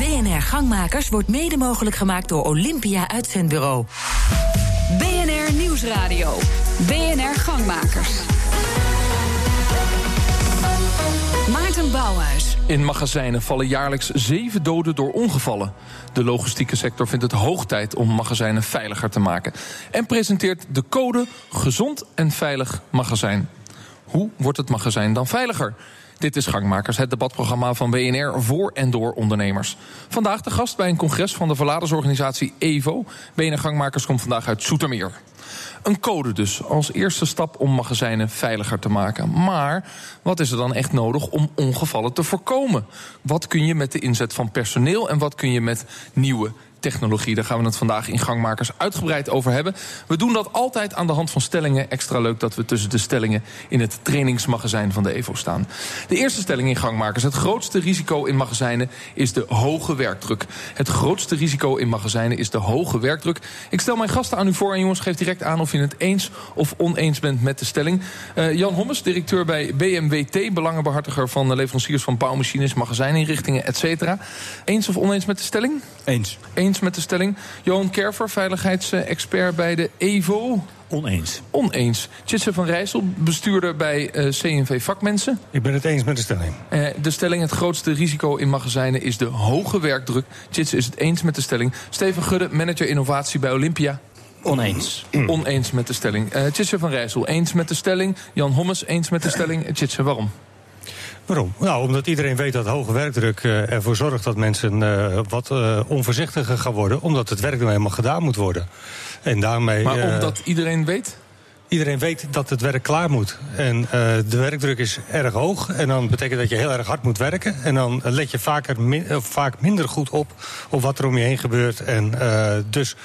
BNR Gangmakers wordt mede mogelijk gemaakt door Olympia Uitzendbureau. BNR Nieuwsradio. BNR Gangmakers. Maarten Bouwhuis. In magazijnen vallen jaarlijks zeven doden door ongevallen. De logistieke sector vindt het hoog tijd om magazijnen veiliger te maken. En presenteert de code Gezond en Veilig Magazijn. Hoe wordt het magazijn dan veiliger? Dit is Gangmakers, het debatprogramma van BNR voor en door ondernemers. Vandaag de gast bij een congres van de verladersorganisatie EVO. BNR Gangmakers komt vandaag uit Soetermeer. Een code dus, als eerste stap om magazijnen veiliger te maken. Maar wat is er dan echt nodig om ongevallen te voorkomen? Wat kun je met de inzet van personeel en wat kun je met nieuwe technologie. Daar gaan we het vandaag in Gangmakers uitgebreid over hebben. We doen dat altijd aan de hand van stellingen. Extra leuk dat we tussen de stellingen in het trainingsmagazijn van de EVO staan. De eerste stelling in Gangmakers. Het grootste risico in magazijnen is de hoge werkdruk. Het grootste risico in magazijnen is de hoge werkdruk. Ik stel mijn gasten aan u voor en jongens, geef direct aan of je het eens of oneens bent met de stelling. Uh, Jan Hommes, directeur bij BMWT, belangenbehartiger van de leveranciers van bouwmachines, magazijninrichtingen, et cetera. Eens of oneens met de stelling? Eens. Eens met de stelling. Johan Kerver, veiligheidsexpert bij de EVO. Oneens. Oneens. Tjitse van Rijssel, bestuurder bij uh, CNV Vakmensen. Ik ben het eens met de stelling. Uh, de stelling, het grootste risico in magazijnen is de hoge werkdruk. Tjitse is het eens met de stelling. Steven Gudde, manager innovatie bij Olympia. Oneens. Oneens met de stelling. Uh, Tjitse van Rijssel, eens met de stelling. Jan Hommes, eens met de stelling. Tjitse, waarom? Waarom? Nou, omdat iedereen weet dat hoge werkdruk uh, ervoor zorgt dat mensen uh, wat uh, onvoorzichtiger gaan worden, omdat het werk nou helemaal gedaan moet worden. En daarmee. Maar omdat iedereen weet? Iedereen weet dat het werk klaar moet. En de werkdruk is erg hoog. En dan betekent dat je heel erg hard moet werken. En dan let je vaker min, vaak minder goed op op wat er om je heen gebeurt. En dus.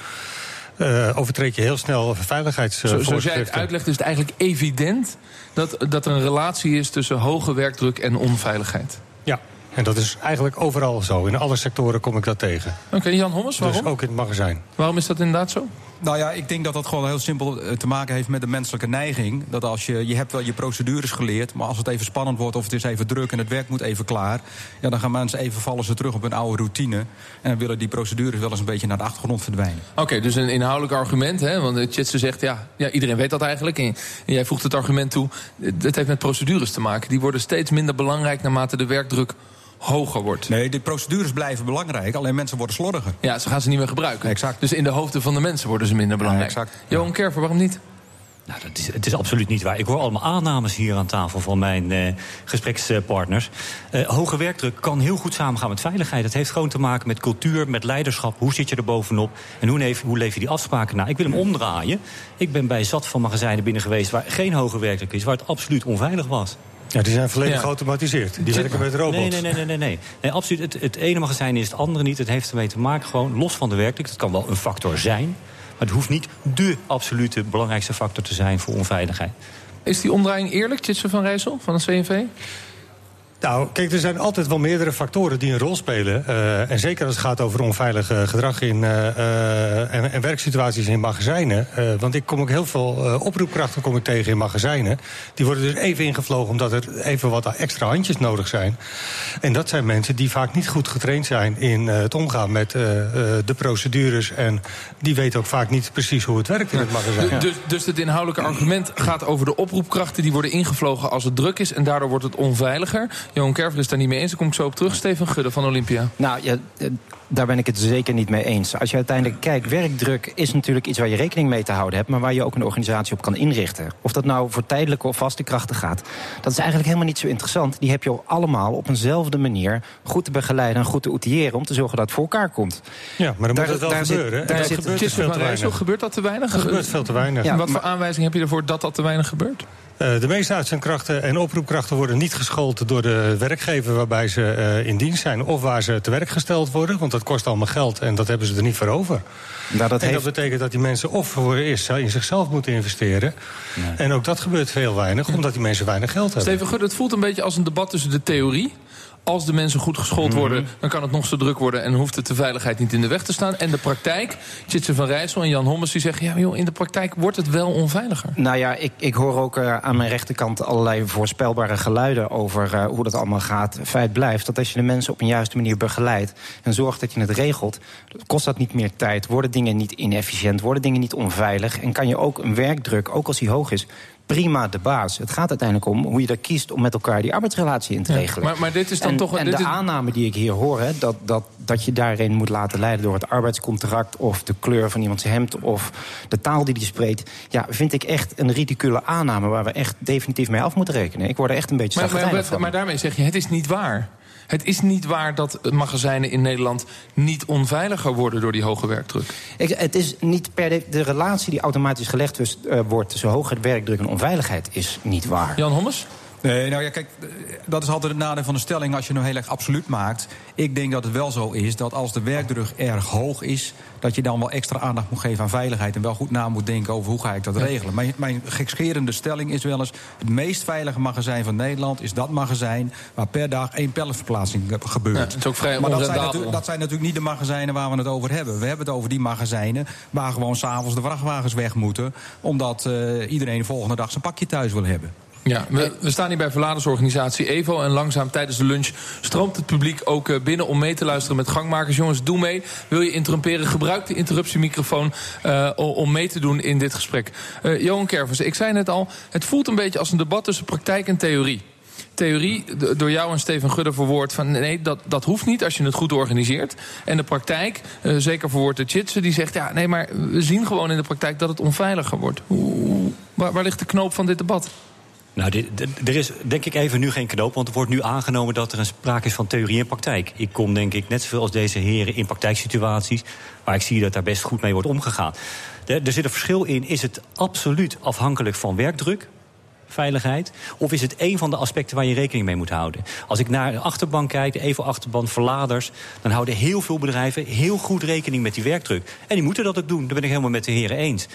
Uh, overtreed je heel snel veiligheidsvoorschriften. Zoals jij het uitlegt is het eigenlijk evident... Dat, dat er een relatie is tussen hoge werkdruk en onveiligheid. Ja, en dat is eigenlijk overal zo. In alle sectoren kom ik dat tegen. Oké, okay, Jan Hommers, waarom? Dus ook in het magazijn. Waarom is dat inderdaad zo? Nou ja, ik denk dat dat gewoon heel simpel te maken heeft met de menselijke neiging. Dat als je, je hebt wel je procedures geleerd, maar als het even spannend wordt of het is even druk en het werk moet even klaar, ja, dan gaan mensen even vallen ze terug op hun oude routine. En dan willen die procedures wel eens een beetje naar de achtergrond verdwijnen. Oké, okay, dus een inhoudelijk argument, hè? Want Chitse zegt, ja, ja, iedereen weet dat eigenlijk. En, en jij voegt het argument toe, het heeft met procedures te maken. Die worden steeds minder belangrijk naarmate de werkdruk hoger wordt. Nee, de procedures blijven belangrijk, alleen mensen worden slordiger. Ja, ze gaan ze niet meer gebruiken. Exact. Dus in de hoofden van de mensen worden ze minder belangrijk. Ja, exact. Johan Kerver, waarom niet? Nou, dat is, het is absoluut niet waar. Ik hoor allemaal aannames hier aan tafel van mijn uh, gesprekspartners. Uh, hoge werkdruk kan heel goed samengaan met veiligheid. Het heeft gewoon te maken met cultuur, met leiderschap. Hoe zit je er bovenop? En hoe, neef, hoe leef je die afspraken na? Ik wil hem omdraaien. Ik ben bij zat van magazijnen binnen geweest waar geen hoge werkdruk is, waar het absoluut onveilig was. Ja, die zijn volledig ja. geautomatiseerd. Die werken met robots. Nee, nee, nee, nee, nee. nee absoluut. Het, het ene magazijn is het andere niet. Het heeft ermee te maken gewoon los van de werkdruk. Dat kan wel een factor zijn. Maar het hoeft niet dé absolute belangrijkste factor te zijn voor onveiligheid. Is die omdraaiing eerlijk, Tjitse van Rijssel van het CNV? Nou, kijk, er zijn altijd wel meerdere factoren die een rol spelen. Uh, en zeker als het gaat over onveilig uh, gedrag in, uh, en, en, werksituaties in magazijnen. want ik kom ook heel veel oproepkrachten kom ik tegen in magazijnen. Die worden dus even ingevlogen omdat er even wat extra handjes nodig zijn. En dat zijn mensen die vaak niet goed getraind zijn in het omgaan met de procedures. En die weten ook vaak niet precies hoe het werkt in het magazijn. Dus, dus het inhoudelijke argument gaat over de oproepkrachten die worden ingevlogen als het druk is. En daardoor wordt het onveiliger. Johan Kerver is daar niet mee eens. Daar kom ik zo op terug. Steven Gudde van Olympia. Nou, ja, daar ben ik het zeker niet mee eens. Als je uiteindelijk kijkt, werkdruk is natuurlijk iets waar je rekening mee te houden hebt... maar waar je ook een organisatie op kan inrichten. Of dat nou voor tijdelijke of vaste krachten gaat. Dat is eigenlijk helemaal niet zo interessant. Die heb je allemaal op eenzelfde manier goed te begeleiden... en goed te outilleren om te zorgen dat het voor elkaar komt. Ja, maar dan daar, moet het wel gebeuren. Zit, daar zit, gebeurt dus veel te weinig. Gebeurt dat te weinig? Dat gebeurt veel te weinig. Ja, wat voor aanwijzing heb je ervoor dat dat te weinig gebeurt? Uh, de meeste uitzendkrachten en oproepkrachten worden niet geschoold door de werkgever waarbij ze uh, in dienst zijn of waar ze te werk gesteld worden. Want dat kost allemaal geld en dat hebben ze er niet voor over. Nou, dat en heeft... dat betekent dat die mensen of voor eerst in zichzelf moeten investeren. Nee. En ook dat gebeurt heel weinig, omdat die mensen weinig geld hebben. Steven Gut, het voelt een beetje als een debat tussen de theorie als de mensen goed geschoold Mhm. worden, dan kan het nog zo druk worden en hoeft het de veiligheid niet in de weg te staan. En de praktijk, Jitse van Rijssel en Jan Hommers, die zeggen: ja, joh, in de praktijk wordt het wel onveiliger. Nou ja, ik, ik hoor ook eh, aan mijn rechterkant allerlei voorspelbare geluiden over eh, hoe dat allemaal gaat. Feit blijft dat als je de mensen op een juiste manier begeleidt en zorgt dat je het regelt, kost dat niet meer tijd. Worden dingen niet inefficiënt, worden dingen niet onveilig en kan je ook een werkdruk, ook als die hoog is, prima de baas. Het gaat uiteindelijk om hoe je er kiest om met elkaar die arbeidsrelatie in te Ja, regelen. maar- maar dit is dan en, toch- En dit de is- aanname die ik hier hoor, hè, dat, dat, dat je daarin moet laten leiden door het arbeidscontract of de kleur van iemands hemd of de taal die die spreekt, ja, vind ik echt een ridicule aanname waar we echt definitief mee af moeten rekenen. Ik word er echt een beetje Maar, maar, van. maar daarmee zeg je: het is niet waar. Het is niet waar dat magazijnen in Nederland niet onveiliger worden door die hoge werkdruk. Ik, het is niet per de, de relatie die automatisch gelegd eh, wordt tussen hoge werkdruk en onveiligheid is niet waar. Jan Hommers? Nee, nou ja, kijk, dat is altijd het nadeel van de stelling als je hem heel erg absoluut maakt. Ik denk dat het wel zo is dat als de werkdruk erg hoog is, dat je dan wel extra aandacht moet geven aan veiligheid en wel goed na moet denken over hoe ga ik dat regelen. Mijn, mijn gekscherende stelling is wel eens: het meest veilige magazijn van Nederland is dat magazijn waar per dag één palletverplaatsing eh, gebeurt. Ja, het is ook vrij maar dat zijn, onrendabel. natuurlijk, dat zijn natuurlijk niet de magazijnen waar we het over hebben. We hebben het over die magazijnen waar gewoon s'avonds de vrachtwagens weg moeten, omdat eh, iedereen de volgende dag zijn pakje thuis wil hebben. Ja, we, staan hier bij verladersorganisatie EVO. En langzaam tijdens de lunch stroomt het publiek ook eh, binnen om mee te luisteren met gangmakers. Jongens, doe mee. Wil je interrumperen? Gebruik de interruptiemicrofoon eh, om mee te doen in dit gesprek. Eh, Johan Kervers, ik zei net al, het voelt een beetje als een debat tussen praktijk en theorie. Theorie, door jou en Steven Gudde verwoord van nee, dat, dat hoeft niet als je het goed organiseert. En de praktijk, eh, zeker verwoord de Chitsen, die zegt ja, nee, maar we zien gewoon in de praktijk dat het onveiliger wordt. Waar ligt de knoop van dit debat? Nou, er is denk ik even nu geen knoop, want er wordt nu aangenomen dat er een sprake is van theorie en praktijk. Ik kom denk ik net zoveel als deze heren in praktijksituaties, waar ik zie dat daar best goed mee wordt omgegaan. Er, zit een verschil in, is het absoluut afhankelijk van werkdruk? Veiligheid? Of is het een van de aspecten waar je rekening mee moet houden? Als ik naar de achterban kijk, de EVO-achterban, verladers... dan houden heel veel bedrijven heel goed rekening met die werkdruk. En die moeten dat ook doen, daar ben ik helemaal met de heren eens.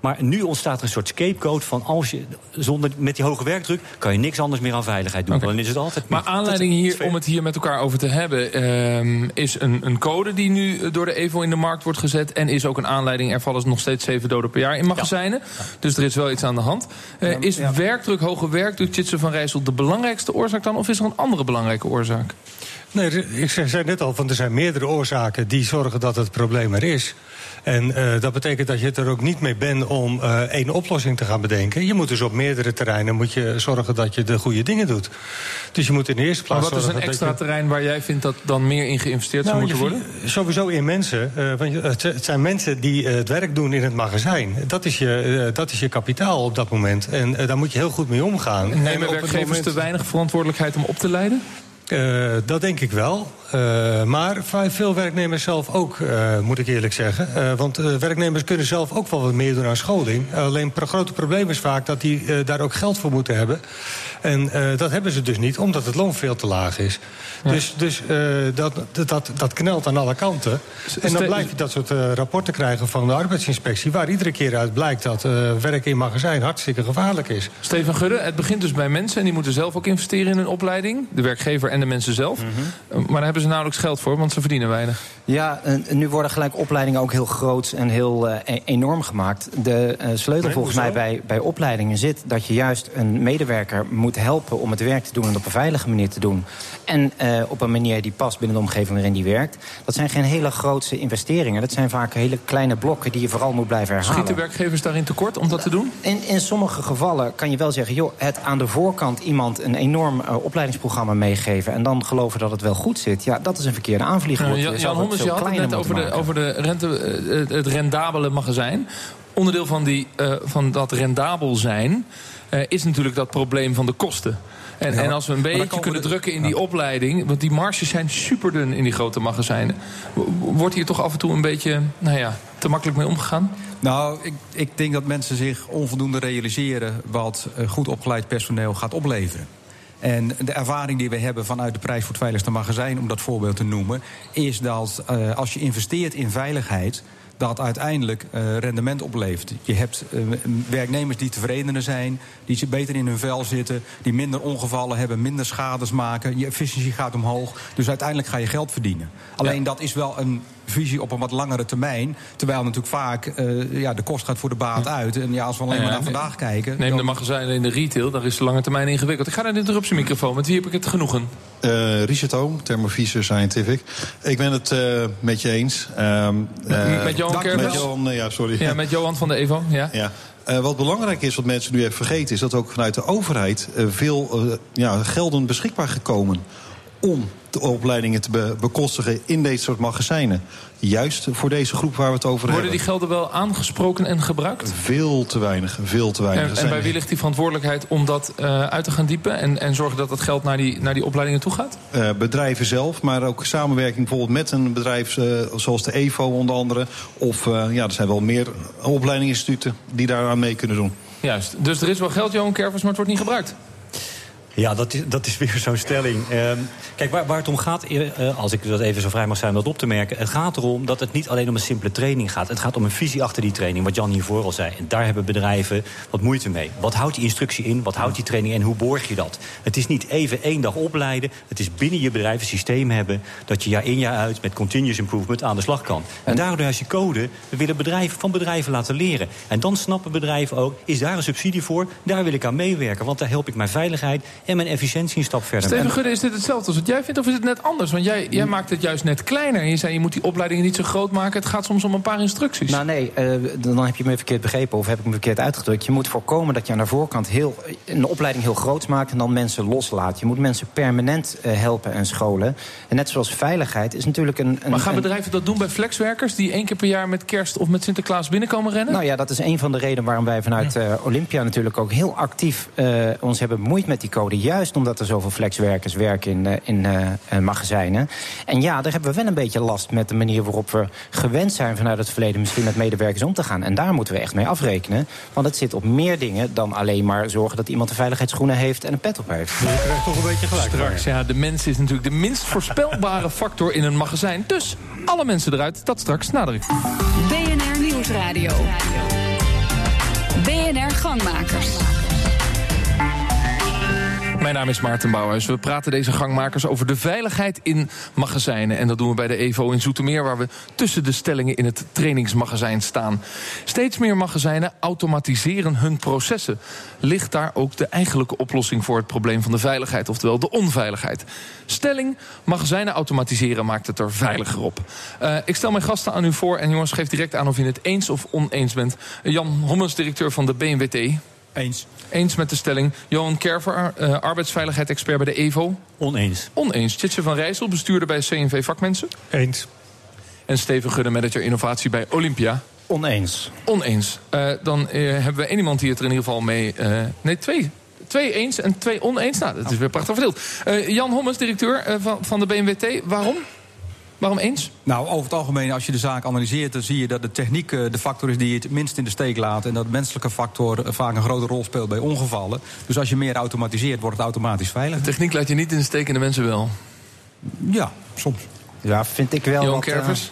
Maar nu ontstaat er een soort scapegoat van als je zonder met die hoge werkdruk kan je niks anders meer aan veiligheid doen. Dan is het altijd. Maar aanleiding hier, om het hier met elkaar over te hebben, ehm, is een, een code die nu door de EVO in de markt wordt gezet. En is ook een aanleiding, er vallen nog steeds zeven doden per jaar in magazijnen. Dus er is wel iets aan de hand. Eh, is werkdruk, hoge werkdruk, Chitsen van Rijssel, de belangrijkste oorzaak dan? Of is er een andere belangrijke oorzaak? Nee, ik zei net al, van er zijn meerdere oorzaken die zorgen dat het probleem er is. En eh, dat betekent dat je het er ook niet mee bent om eh, één oplossing te gaan bedenken. Je moet dus op meerdere terreinen moet je zorgen dat je de goede dingen doet. Dus je moet in de eerste Maar plaats wat is een extra je- terrein waar jij vindt dat dan meer in geïnvesteerd zou Nou, moeten worden? Sowieso in mensen. eh, want het zijn mensen die het werk doen in het magazijn. Dat is je, dat is je kapitaal op dat moment. En daar moet je heel goed mee omgaan. En Nemen werkgevers moment- te weinig verantwoordelijkheid om op te leiden? Eh, dat denk ik wel. Eh, maar veel werknemers zelf ook, eh, moet ik eerlijk zeggen. Eh, want werknemers kunnen zelf ook wel wat meer doen aan scholing. Alleen het grote probleem is vaak dat die daar ook geld voor moeten hebben. En dat hebben ze dus niet, omdat het loon veel te laag is. Dus, dus dat, dat- dat, knelt aan alle kanten. En dan blijf je dat soort rapporten krijgen van de arbeidsinspectie... waar iedere keer uit blijkt dat werken in magazijn hartstikke gevaarlijk is. Steven Gudde, het begint dus bij mensen en die moeten zelf ook investeren in hun opleiding. De werkgever en de mensen zelf. Mhm. Maar hebben ze nauwelijks geld voor, want ze verdienen weinig. Ja, en nu worden gelijk opleidingen ook heel groot en heel eh, e- enorm gemaakt. De eh, sleutel Nee, volgens mij bij, bij opleidingen zit dat je juist een medewerker moet helpen om het werk te doen en op een veilige manier te doen. En eh, op een manier die past binnen de omgeving waarin die werkt. Dat zijn geen hele grootse investeringen. Dat zijn vaak hele kleine blokken die je vooral moet blijven herhalen. Schieten werkgevers daarin tekort om dat te doen? In, in sommige gevallen kan je wel zeggen... joh, het aan de voorkant iemand een enorm opleidingsprogramma meegeven... en dan geloven dat het wel goed zit. Ja, dat is een verkeerde aanvliegroute. Uh, Je Jan, veel je had het net over de, over de rente, eh, het- rendabele magazijn. Onderdeel van, die, eh, van dat rendabel zijn eh, is natuurlijk dat probleem van de kosten. En, Ja, en als we een beetje kunnen drukken in die opleiding... want die marges zijn superdun in die grote magazijnen... wordt hier toch af en toe een beetje nou ja, te makkelijk mee omgegaan? Nou, ik, ik denk dat mensen zich onvoldoende realiseren wat eh, goed opgeleid personeel gaat opleveren. En de ervaring die we hebben vanuit de prijs voor het veiligste magazijn, om dat voorbeeld te noemen, is dat eh, als je investeert in veiligheid, dat uiteindelijk uh, rendement oplevert. Je hebt uh, werknemers die tevredener zijn, die beter in hun vel zitten, die minder ongevallen hebben, minder schades maken. Je efficiëntie gaat omhoog. Dus uiteindelijk ga je geld verdienen. Alleen ja. dat is wel een visie op een wat langere termijn. Terwijl natuurlijk vaak uh, ja, de kost gaat voor de baat uit. En ja, als we alleen ja, maar naar vandaag kijken... Neem dan... de magazijnen in de retail, daar is de lange termijn ingewikkeld. Ik ga naar de interruptiemicrofoon, met wie heb ik het genoegen? Uh, Richard Oom, Thermovisor Scientific. Ik ben het uh, met je eens. Uh, met, met Johan Kervers? Met Johan, ja, sorry. Ja, met Johan van de Evo, ja. ja. Uh, wat belangrijk is, wat mensen nu even vergeten... is dat ook vanuit de overheid uh, veel uh, ja, gelden beschikbaar gekomen... om de opleidingen te be bekostigen in deze soort magazijnen. Juist voor deze groep waar we het over Worden hebben. die gelden wel aangesproken en gebruikt? Veel te weinig, veel te weinig. En, en bij wie ligt die verantwoordelijkheid om dat uh, uit te gaan diepen... en, en zorgen dat dat geld naar die, naar die opleidingen toe gaat? Uh, bedrijven zelf, maar ook samenwerking bijvoorbeeld met een bedrijf... Uh, zoals de EVO onder andere. Of ja, er zijn wel meer opleidingsinstituten die daaraan mee kunnen doen. Juist, dus er is wel geld, Johan Kervers, maar het wordt niet gebruikt. Ja, dat is, dat is weer zo'n stelling. Uh, kijk, waar, waar, het om gaat, uh, als ik dat even zo vrij mag zijn om dat op te merken... het gaat erom dat het niet alleen om een simpele training gaat. Het gaat om een visie achter die training, wat Jan hiervoor al zei. En daar hebben bedrijven wat moeite mee. Wat houdt die instructie in, wat houdt die training en hoe borg je dat? Het is niet even één dag opleiden. Het is binnen je bedrijf een systeem hebben... dat je jaar in jaar uit met continuous improvement aan de slag kan. En daardoor als je code, we willen bedrijven van bedrijven laten leren. En dan snappen bedrijven ook, is daar een subsidie voor? Daar wil ik aan meewerken, want daar help ik mijn veiligheid en mijn efficiëntie een stap verder. Steven Gudde, is dit hetzelfde als wat jij vindt of is het net anders? Want jij, jij maakt het juist net kleiner. En je zei, je moet die opleidingen niet zo groot maken. Het gaat soms om een paar instructies. Nou nee, uh, dan heb je me verkeerd begrepen of heb ik me verkeerd uitgedrukt. Je moet voorkomen dat je aan de voorkant heel, een opleiding heel groot maakt... en dan mensen loslaat. Je moet mensen permanent uh, helpen en scholen. En net zoals veiligheid is natuurlijk een... een maar gaan een... bedrijven dat doen bij flexwerkers... die één keer per jaar met kerst of met Sinterklaas binnenkomen rennen? Nou ja, dat is een van de redenen waarom wij vanuit uh, Olympia natuurlijk ook heel actief... ons hebben bemoeid met die code. Juist omdat er zoveel flexwerkers werken in, uh, in uh, magazijnen. En ja, daar hebben we wel een beetje last met de manier waarop we gewend zijn vanuit het verleden misschien met medewerkers om te gaan. En daar moeten we echt mee afrekenen. Want het zit op meer dingen dan alleen maar zorgen dat iemand de veiligheidsschoenen heeft en een pet op heeft. Je krijgt toch een beetje gelijk. Straks, ja, de mens is natuurlijk de minst voorspelbare factor in een magazijn. Dus alle mensen eruit, dat straks nadruk. BNR Nieuwsradio. BNR Gangmakers. Mijn naam is Maarten Bouwhuis. We praten deze gangmakers over de veiligheid in magazijnen. En dat doen we bij de EVO in Zoetermeer... waar we tussen de stellingen in het trainingsmagazijn staan. Steeds meer magazijnen automatiseren hun processen. Ligt daar ook de eigenlijke oplossing voor het probleem van de veiligheid... oftewel de onveiligheid? Stelling, magazijnen automatiseren maakt het er veiliger op. Uh, ik stel mijn gasten aan u voor en jongens, geef direct aan of je het eens of oneens bent. Jan Hommels, directeur van de BNWT... Eens. Eens met de stelling. Johan Kerver, uh, arbeidsveiligheid-expert bij de EVO. Oneens. Oneens. Tjitse van Rijssel, bestuurder bij CNV Vakmensen. Eens. En Steven Gudde, manager innovatie bij Olympia. Oneens. Oneens. Uh, dan uh, hebben we één iemand die het er in ieder geval mee... nee, twee. Twee eens en twee oneens. Nou, dat is weer prachtig verdeeld. Jan Hommes, directeur van, van de BNWT. Waarom? Waarom eens? Nou, over het algemeen, als je de zaak analyseert... dan zie je dat de techniek de factor is die je het minst in de steek laat... en dat de menselijke factor vaak een grote rol speelt bij ongevallen. Dus als je meer automatiseert, wordt het automatisch veilig. De techniek laat je niet in de steek en de mensen wel? Ja, soms. Ja, vind ik wel. Johan Kervers?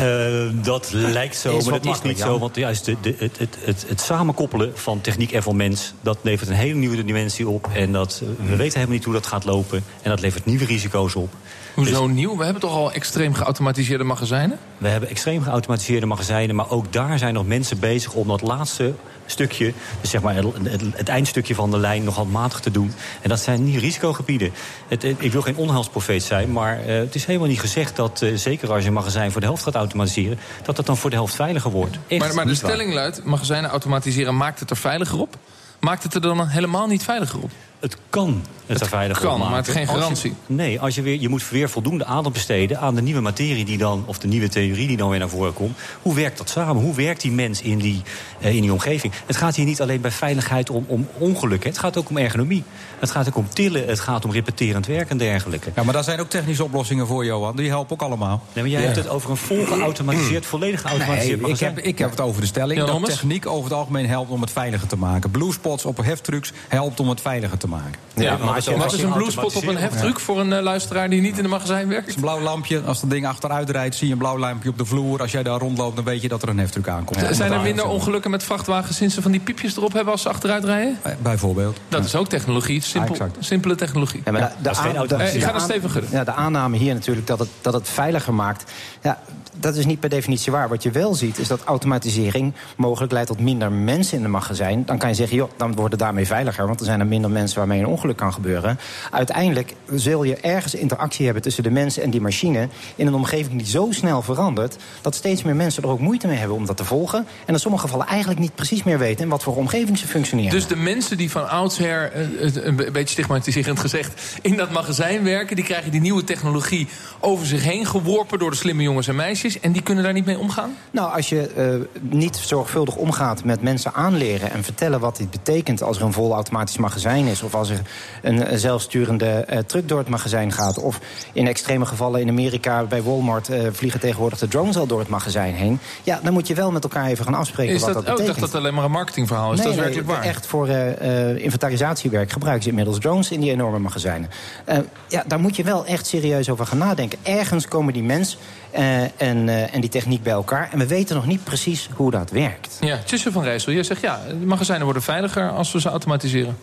Uh, dat lijkt zo, maar dat is niet zo. Want juist de, de, het, het, het, het, samenkoppelen van techniek en van mens... dat levert een hele nieuwe dimensie op. En dat, we weten helemaal niet hoe dat gaat lopen. En dat levert nieuwe risico's op. Hoezo dus, nieuw? We hebben toch al extreem geautomatiseerde magazijnen? We hebben extreem geautomatiseerde magazijnen... maar ook daar zijn nog mensen bezig om dat laatste stukje... dus zeg maar het, het, het eindstukje van de lijn nog handmatig te doen. En dat zijn niet risicogebieden. Het, ik wil geen onheilsprofeet zijn, maar uh, het is helemaal niet gezegd... dat uh, zeker als je een magazijn voor de helft gaat automatiseren... dat het dan voor de helft veiliger wordt. Echt maar, maar de stelling luidt, magazijnen automatiseren maakt het er veiliger op? Maakt het er dan helemaal niet veiliger op? Het kan het, er veiliger kan, maken. maar het is geen garantie. Als je, nee, als je, weer, je moet weer voldoende aandacht besteden aan de nieuwe materie die dan, of de nieuwe theorie die dan weer naar voren komt. Hoe werkt dat samen? Hoe werkt die mens in die, uh, in die omgeving? Het gaat hier niet alleen bij veiligheid om, om ongelukken. Het gaat ook om ergonomie. Het gaat ook om tillen. Het gaat om repeterend werk en dergelijke. Ja, maar daar zijn ook technische oplossingen voor, Johan. Die helpen ook allemaal. Nee, maar jij ja. hebt het over een volgeautomatiseerd, volledig geautomatiseerd nee, ik heb, ik heb het over de stelling Ja, dat techniek over het algemeen helpt om het veiliger te maken. Bluespots op heftrucks helpt om het veiliger te maken. Maken. Ja, maar als je- wat is een bluespot op een heftruck voor een eh, luisteraar die niet in een magazijn werkt? Het is een blauw lampje. Als dat ding achteruit rijdt, zie je een blauw lampje op de vloer. Als jij daar rondloopt, dan weet je dat er een heftruck aankomt. Zijn er minder ongelukken met vrachtwagens sinds ze van die piepjes erop hebben als ze achteruit rijden? Eh, Bijvoorbeeld. Dat is ook technologie, simpel, simpele technologie. Ja, maar de- de dat is geen aan- automatisering. de- Eh, ik ga de naar Steven Gudde. Ja, de aanname hier natuurlijk dat het, dat het veiliger maakt. Ja, dat is niet per definitie waar. Wat je wel ziet is dat automatisering mogelijk leidt tot minder mensen in de magazijn. Dan kan je zeggen, joh, dan wordt het daarmee veiliger. Want er zijn er minder mensen waarmee een ongeluk kan gebeuren. Uiteindelijk zul je ergens interactie hebben tussen de mensen en die machine. In een omgeving die zo snel verandert. dat steeds meer mensen er ook moeite mee hebben om dat te volgen. En in sommige gevallen eigenlijk niet precies meer weten in wat voor omgeving ze functioneren. Dus de mensen die van oudsher, eh, een be- beetje stigmatiserend gezegd, in dat magazijn werken, die krijgen die nieuwe technologie over zich heen geworpen door de slimme jongens en meisjes. En die kunnen daar niet mee omgaan? Nou, als je eh, niet zorgvuldig omgaat met mensen aanleren en vertellen wat dit betekent als er een volautomatisch magazijn is, of als er een eh, zelfsturende eh, truck door het magazijn gaat, of in extreme gevallen in Amerika bij Walmart vliegen tegenwoordig de drones al door het magazijn heen. Ja, dan moet je wel met elkaar even gaan afspreken Is wat dat, dat oh, ik betekent. dacht dat alleen maar een marketingverhaal is. dat is werkelijk waar. Echt voor inventarisatiewerk gebruiken ze inmiddels drones in die enorme magazijnen. Ja, daar moet je wel echt serieus over gaan nadenken. Ergens komen die mens eh, en, eh, en die techniek bij elkaar. En we weten nog niet precies hoe dat werkt. Ja, Tjitse van Rijssel, jij zegt ja, de magazijnen worden veiliger als we ze automatiseren.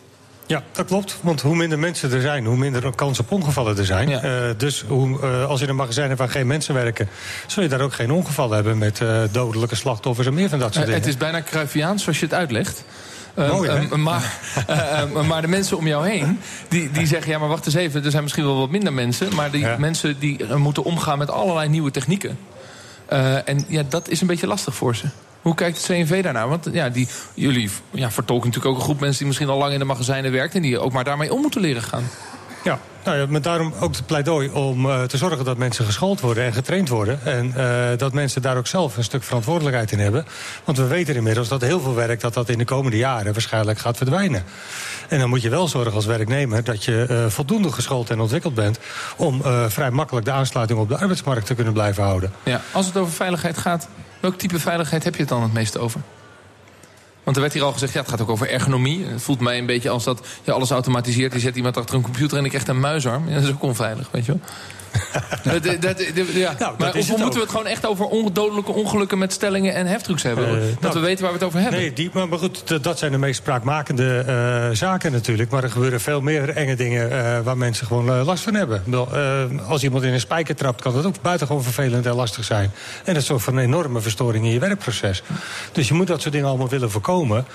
Ja, dat klopt. Want hoe minder mensen er zijn, hoe minder kans op ongevallen er zijn. Ja. Eh, dus hoe, eh, als je in een magazijn hebt waar geen mensen werken... zul je daar ook geen ongevallen hebben met eh, dodelijke slachtoffers en meer van dat soort dingen. het is bijna Cruyffiaans zoals je het uitlegt. Eh, Mooi, hè? eh, maar, eh, eh, maar de mensen om jou heen, die, die zeggen... ja, maar wacht eens even, er zijn misschien wel wat minder mensen... maar die mensen die eh, moeten omgaan met allerlei nieuwe technieken. Eh, en ja, dat is een beetje lastig voor ze. Hoe kijkt het CNV daarnaar? Want ja, die, jullie ja, vertolken natuurlijk ook een groep mensen... die misschien al lang in de magazijnen werkt... en die ook maar daarmee om moeten leren gaan. Ja, nou ja, met daarom ook het pleidooi om eh, te zorgen dat mensen geschoold worden en getraind worden. En eh, dat mensen daar ook zelf een stuk verantwoordelijkheid in hebben. Want we weten inmiddels dat heel veel werk dat dat in de komende jaren waarschijnlijk gaat verdwijnen. En dan moet je wel zorgen als werknemer dat je eh, voldoende geschoold en ontwikkeld bent om vrij makkelijk de aansluiting op de arbeidsmarkt te kunnen blijven houden. Ja, als het over veiligheid gaat, welk type veiligheid heb je het dan het meest over? Want er werd hier al gezegd, ja, het gaat ook over ergonomie. Het voelt mij een beetje als dat je alles automatiseert. Je zet iemand achter een computer en ik krijg een muisarm. Ja, dat is ook onveilig, weet je wel. dat, dat, dat- ja. dat maar of moeten we het gewoon echt over ondodelijke ongelukken met stellingen en heftrucks hebben? Eh, dat nou, we weten waar we het over hebben. Nee, die, maar, maar goed, dat zijn de meest spraakmakende eh, zaken natuurlijk. Maar er gebeuren veel meer enge dingen eh, waar mensen gewoon last van hebben. Als iemand in een spijker trapt, kan dat ook buitengewoon vervelend en lastig zijn. En dat zorgt voor een enorme verstoring in je werkproces. Dus je moet dat soort dingen allemaal willen voorkomen.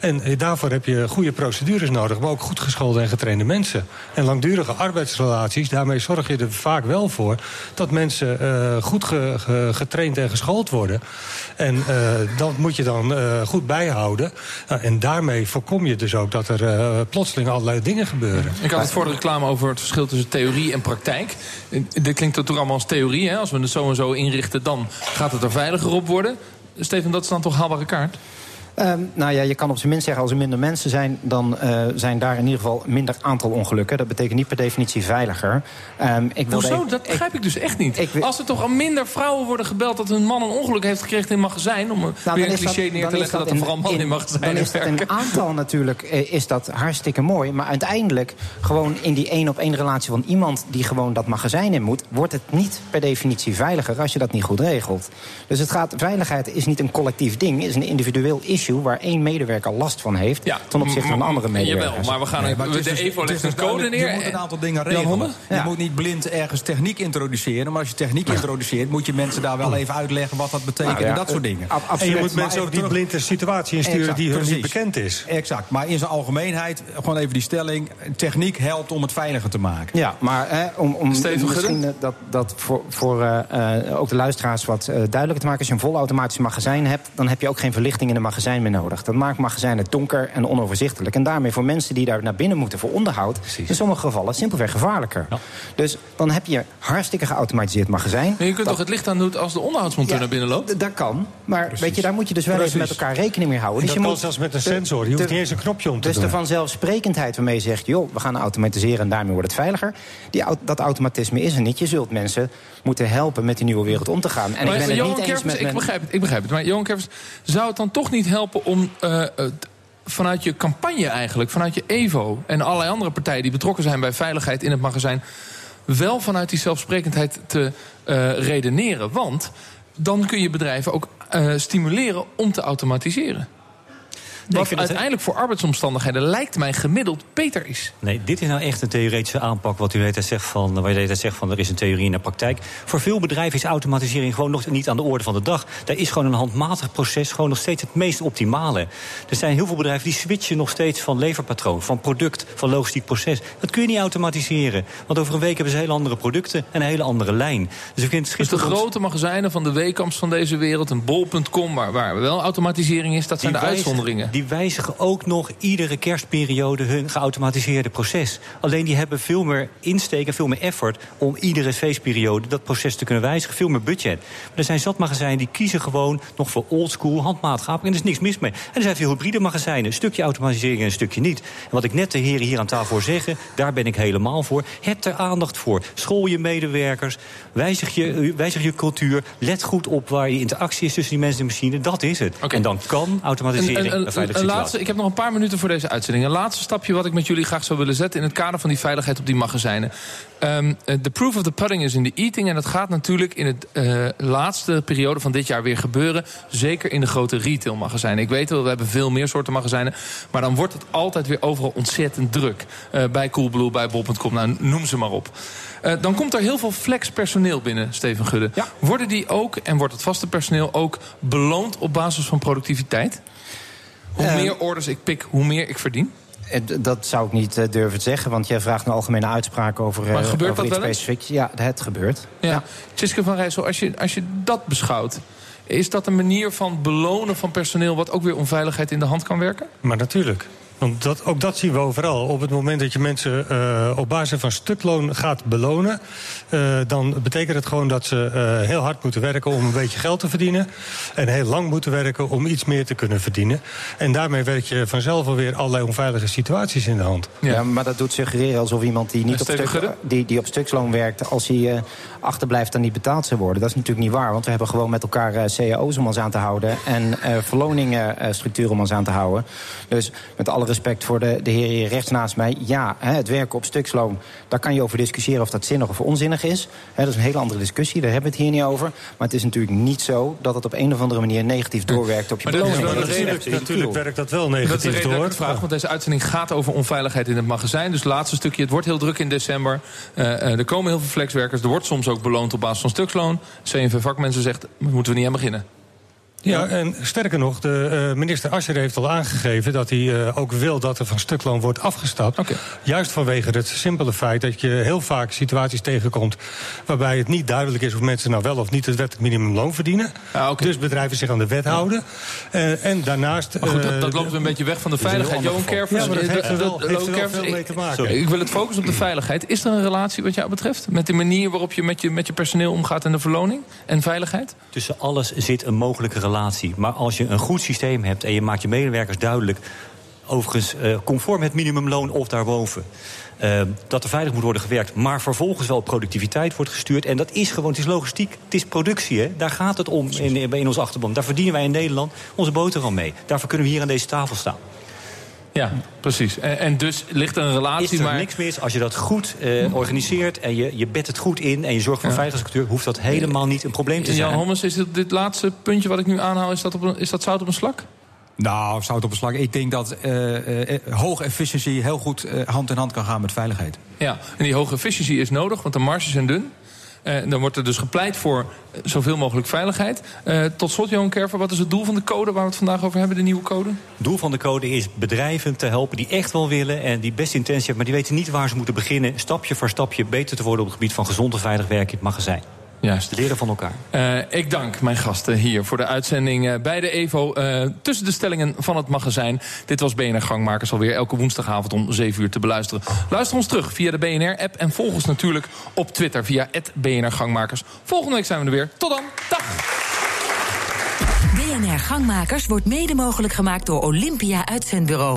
En daarvoor heb je goede procedures nodig, maar ook goed geschoolde en getrainde mensen. En langdurige arbeidsrelaties, daarmee zorg je er vaak wel voor dat mensen eh, goed ge- ge- getraind en geschoold worden. En eh, dat moet je dan eh, goed bijhouden. Nou, en daarmee voorkom je dus ook dat er plotseling allerlei dingen gebeuren. Ik had het voor de reclame over het verschil tussen theorie en praktijk. Dit klinkt toch allemaal als theorie. Hè? Als we het zo en zo inrichten, dan gaat het er veiliger op worden. Steven, dat is dan toch haalbare kaart? Ehm, nou ja, je kan op zijn minst zeggen, als er minder mensen zijn... dan eh, zijn daar in ieder geval minder aantal ongelukken. Dat betekent niet per definitie veiliger. Ehm, ik Hoezo? even- Dat begrijp ik dus echt niet. ik Als er toch al minder vrouwen worden gebeld dat hun man een ongeluk heeft gekregen in een magazijn... om Nou, weer dan een is cliché neer dan te is leggen dat, er in- vooral mannen in, Dan magazijnen is dat werken. een aantal natuurlijk eh, is dat hartstikke mooi. Maar uiteindelijk gewoon in die één op één relatie van iemand die gewoon dat magazijn in moet, wordt het niet per definitie veiliger als je dat niet goed regelt. Dus het gaat, veiligheid is niet een collectief ding, is een individueel issue waar één medewerker last van heeft ten opzichte van andere medewerkers. Jawel, maar we gaan Nee, maar de dus- EVO legt een dus code neer. Je moet een aantal dingen regelen. Je moet niet blind ergens techniek introduceren. Maar als je techniek introduceert, moet je mensen daar wel even uitleggen wat dat betekent Nou ja, en dat soort dingen. ab- En absoluut. je moet Maar mensen ook niet blind een situatie insturen die hun niet bekend is. Exact, maar in zijn algemeenheid gewoon even die stelling. Techniek helpt om het veiliger te maken. Ja, maar hè, om, om Steven misschien Gudde? eh, dat, dat voor, voor eh, eh, ook de luisteraars wat eh, duidelijker te maken. Als je een volautomatisch magazijn hebt, dan heb je ook geen verlichting in een magazijn meer nodig. Dat maakt magazijnen donker en onoverzichtelijk. En daarmee voor mensen die daar naar binnen moeten voor onderhoud, in sommige gevallen simpelweg gevaarlijker. Dus dan heb je hartstikke geautomatiseerd magazijn. Maar je kunt Dat- toch het licht aan doen als de onderhoudsmonteur Ja, naar binnen loopt? Dat kan, maar weet je, daar moet je dus wel even met elkaar rekening mee houden. En Dus dat je kan moet zelfs met een de- sensor. Je hoeft niet eens een knopje om te dus doen. de vanzelfsprekendheid waarmee je zegt... joh, we gaan automatiseren en daarmee wordt het veiliger... Die, dat automatisme is er niet. Je zult mensen moeten helpen met die nieuwe wereld om te gaan. En Maar ik ben het niet eens met... ik begrijp het, ik begrijp het. Maar Johan Kervers, zou het dan toch niet helpen om... eh, het- vanuit je campagne eigenlijk, vanuit je Evo en allerlei andere partijen die betrokken zijn bij veiligheid in het magazijn, wel vanuit die zelfsprekendheid te uh, redeneren. Want dan kun je bedrijven ook stimuleren om te automatiseren. Nee, Wat uiteindelijk voor arbeidsomstandigheden lijkt mij gemiddeld beter is. Nee, dit is nou echt een theoretische aanpak. Wat u tijd zegt van, waar u de zegt van er is een theorie in de praktijk. Voor veel bedrijven is automatisering gewoon nog niet aan de orde van de dag. Daar is gewoon een handmatig proces gewoon nog steeds het meest optimale. Er zijn heel veel bedrijven die switchen nog steeds van leverpatroon, van product, van logistiek proces. Dat kun je niet automatiseren. Want over een week hebben ze hele andere producten en een hele andere lijn. Dus ik vind het dus de grote magazijnen van de Weekamps van deze wereld, een bol.com, waar, waar wel automatisering is, dat zijn de uitzonderingen die wijzigen ook nog iedere kerstperiode hun geautomatiseerde proces. Alleen die hebben veel meer insteek en veel meer effort om iedere feestperiode dat proces te kunnen wijzigen. Veel meer budget. Maar er zijn zat magazijnen die kiezen gewoon nog voor oldschool, handmatig En er is niks mis mee. En er zijn veel hybride magazijnen. Een stukje automatisering en een stukje niet. En wat ik net de heren hier aan tafel zeggen, daar ben ik helemaal voor. Heb er aandacht voor. School je medewerkers. Wijzig je, wijzig je cultuur. Let goed op waar je interactie is tussen die mensen en de machine. Dat is het. En dan kan automatisering een, laatste, ik heb nog een paar minuten voor deze uitzending. Een laatste stapje wat ik met jullie graag zou willen zetten... in het kader van die veiligheid op die magazijnen. Um, the proof of the pudding is in the eating. En dat gaat natuurlijk in de uh, laatste periode van dit jaar weer gebeuren. Zeker in de grote retailmagazijnen. Ik weet wel, we hebben veel meer soorten magazijnen. Maar dan wordt het altijd weer overal ontzettend druk. Uh, bij Coolblue, bij Bol.com, nou, noem ze maar op. Uh, dan komt er heel veel flex personeel binnen, Steven Gudde. Ja. Worden die ook, en wordt het vaste personeel ook... beloond op basis van productiviteit? Hoe Uh, meer orders ik pik, hoe meer ik verdien? Dat zou ik niet uh, durven zeggen, want jij vraagt een algemene uitspraak over, maar gebeurt over dat iets wel. Ja, het gebeurt. Ja. ja. Tjiske van Rijssel, als je, als je dat beschouwt... is dat een manier van belonen van personeel... wat ook weer onveiligheid in de hand kan werken? Maar natuurlijk. Want dat, ook dat zien we overal. Op het moment dat je mensen uh, op basis van stukloon gaat belonen... Uh, dan betekent het gewoon dat ze uh, heel hard moeten werken om een beetje geld te verdienen. En heel lang moeten werken om iets meer te kunnen verdienen. En daarmee werk je vanzelf alweer allerlei onveilige situaties in de hand. Ja, ja maar dat doet suggereren alsof iemand die, niet op, stuk, die, die op stuksloon werkt... als hij achterblijft dan niet betaald zou worden. Dat is natuurlijk niet waar, want we hebben gewoon met elkaar cao's om ons aan te houden... en verloningsstructuren om ons aan te houden. Dus met alle respect voor de, de heer hier rechts naast mij. Ja, hè, het werken op stuksloon, daar kan je over discussiëren of dat zinnig of onzinnig is. Hè, dat is een hele andere discussie, daar hebben we het hier niet over. Maar het is natuurlijk niet zo dat het op een of andere manier negatief doorwerkt op je maar beloning. Dat is natuurlijk, natuurlijk werkt dat wel negatief dat is de door. Vraag, want deze uitzending gaat over onveiligheid in het magazijn. Dus het laatste stukje, het wordt heel druk in december. Uh, uh, er komen heel veel flexwerkers. Er wordt soms ook beloond op basis van stuksloon. CNV Vakmensen zegt, moeten we niet aan beginnen. Ja, en sterker nog, de uh, minister Ascher heeft al aangegeven dat hij uh, ook wil dat er van stukloon wordt afgestapt. Okay. Juist vanwege het simpele feit dat je heel vaak situaties tegenkomt waarbij het niet duidelijk is of mensen nou wel of niet het wettelijk minimumloon verdienen. Ah, okay. Dus bedrijven zich aan de wet houden. Uh, en daarnaast. Maar goed, dat, dat loopt een beetje weg van de veiligheid. Johan Kervers, ja, maar dat heeft er wel, heeft er wel veel mee te maken. Sorry, ik wil het focussen op de veiligheid. Is er een relatie wat jou betreft met de manier waarop je met je, met je personeel omgaat en de verloning en veiligheid? Tussen alles zit een mogelijke relatie. Maar als je een goed systeem hebt en je maakt je medewerkers duidelijk... overigens uh, conform het minimumloon of daarboven... Uh, dat er veilig moet worden gewerkt, maar vervolgens wel productiviteit wordt gestuurd. En dat is gewoon, het is logistiek, het is productie. Hè? Daar gaat het om in, in ons achterban. Daar verdienen wij in Nederland onze boterham mee. Daarvoor kunnen we hier aan deze tafel staan. Ja, precies. En, en, dus ligt er een relatie. Is er maar... niks mis als je dat goed uh, organiseert en je, je bedt het goed in en je zorgt voor een ja. veiligheidscultuur, hoeft dat helemaal niet een probleem te zijn. Jan Hommers, is dit, dit laatste puntje wat ik nu aanhaal, is dat, op een, is dat zout op een slak? Nou, zout op een slag. Ik denk dat uh, uh, hoge efficiëntie heel goed uh, hand in hand kan gaan met veiligheid. Ja, en die hoge efficiëntie is nodig, want de marges zijn dun. Uh, dan wordt er dus gepleit voor zoveel mogelijk veiligheid. Uh, tot slot, Johan Kerver, wat is het doel van de code waar we het vandaag over hebben, de nieuwe code? Het doel van de code is bedrijven te helpen die echt wel willen en die best intentie hebben, maar die weten niet waar ze moeten beginnen, stapje voor stapje beter te worden op het gebied van gezond en veilig werken in het magazijn. Juist. Leren van elkaar. Uh, ik dank mijn gasten hier voor de uitzending uh, bij de EVO. Uh, tussen de stellingen van het magazijn. Dit was BNR Gangmakers alweer elke woensdagavond om 7 uur te beluisteren. Luister ons terug via de BNR-app. En volg ons natuurlijk op Twitter via BNR Gangmakers. Volgende week zijn we er weer. Tot dan. Dag. BNR Gangmakers wordt mede mogelijk gemaakt door Olympia Uitzendbureau.